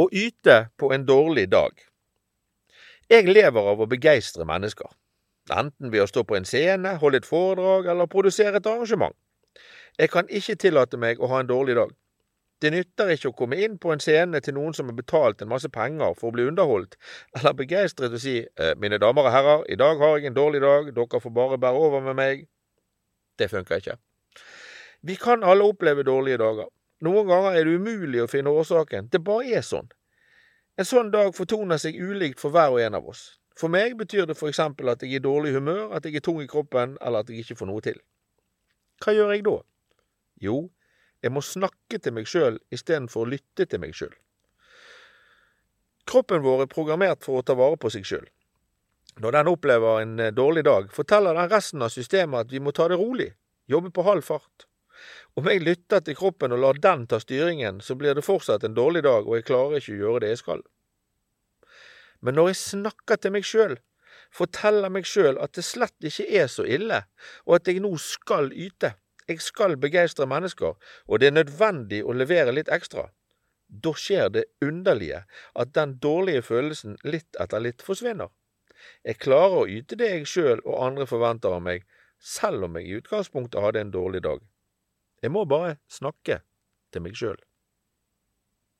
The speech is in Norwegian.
Å yte på en dårlig dag. Jeg lever av å begeistre mennesker, enten ved å stå på en scene, holde et foredrag eller produsere et arrangement. Jeg kan ikke tillate meg å ha en dårlig dag. Det nytter ikke å komme inn på en scene til noen som har betalt en masse penger for å bli underholdt, eller begeistret og si «Eh, mine damer og herrer, i dag har jeg en dårlig dag, dere får bare bære over med meg. Det funker ikke. Vi kan alle oppleve dårlige dager. Noen ganger er det umulig å finne årsaken, det bare er sånn. En sånn dag fortoner seg ulikt for hver og en av oss. For meg betyr det for eksempel at jeg er i dårlig humør, at jeg er tung i kroppen, eller at jeg ikke får noe til. Hva gjør jeg da? Jo, jeg må snakke til meg sjøl istedenfor å lytte til meg sjøl. Kroppen vår er programmert for å ta vare på seg sjøl. Når den opplever en eh, dårlig dag, forteller den resten av systemet at vi må ta det rolig, jobbe på halv fart. Om jeg lytter til kroppen og lar den ta styringen, så blir det fortsatt en dårlig dag, og jeg klarer ikke å gjøre det jeg skal. Men når jeg snakker til meg sjøl, forteller meg sjøl at det slett ikke er så ille, og at jeg nå skal yte, jeg skal begeistre mennesker, og det er nødvendig å levere litt ekstra, da skjer det underlige at den dårlige følelsen litt etter litt forsvinner. Jeg klarer å yte det jeg sjøl og andre forventer av meg, selv om jeg i utgangspunktet hadde en dårlig dag. Jeg må bare snakke til meg sjøl.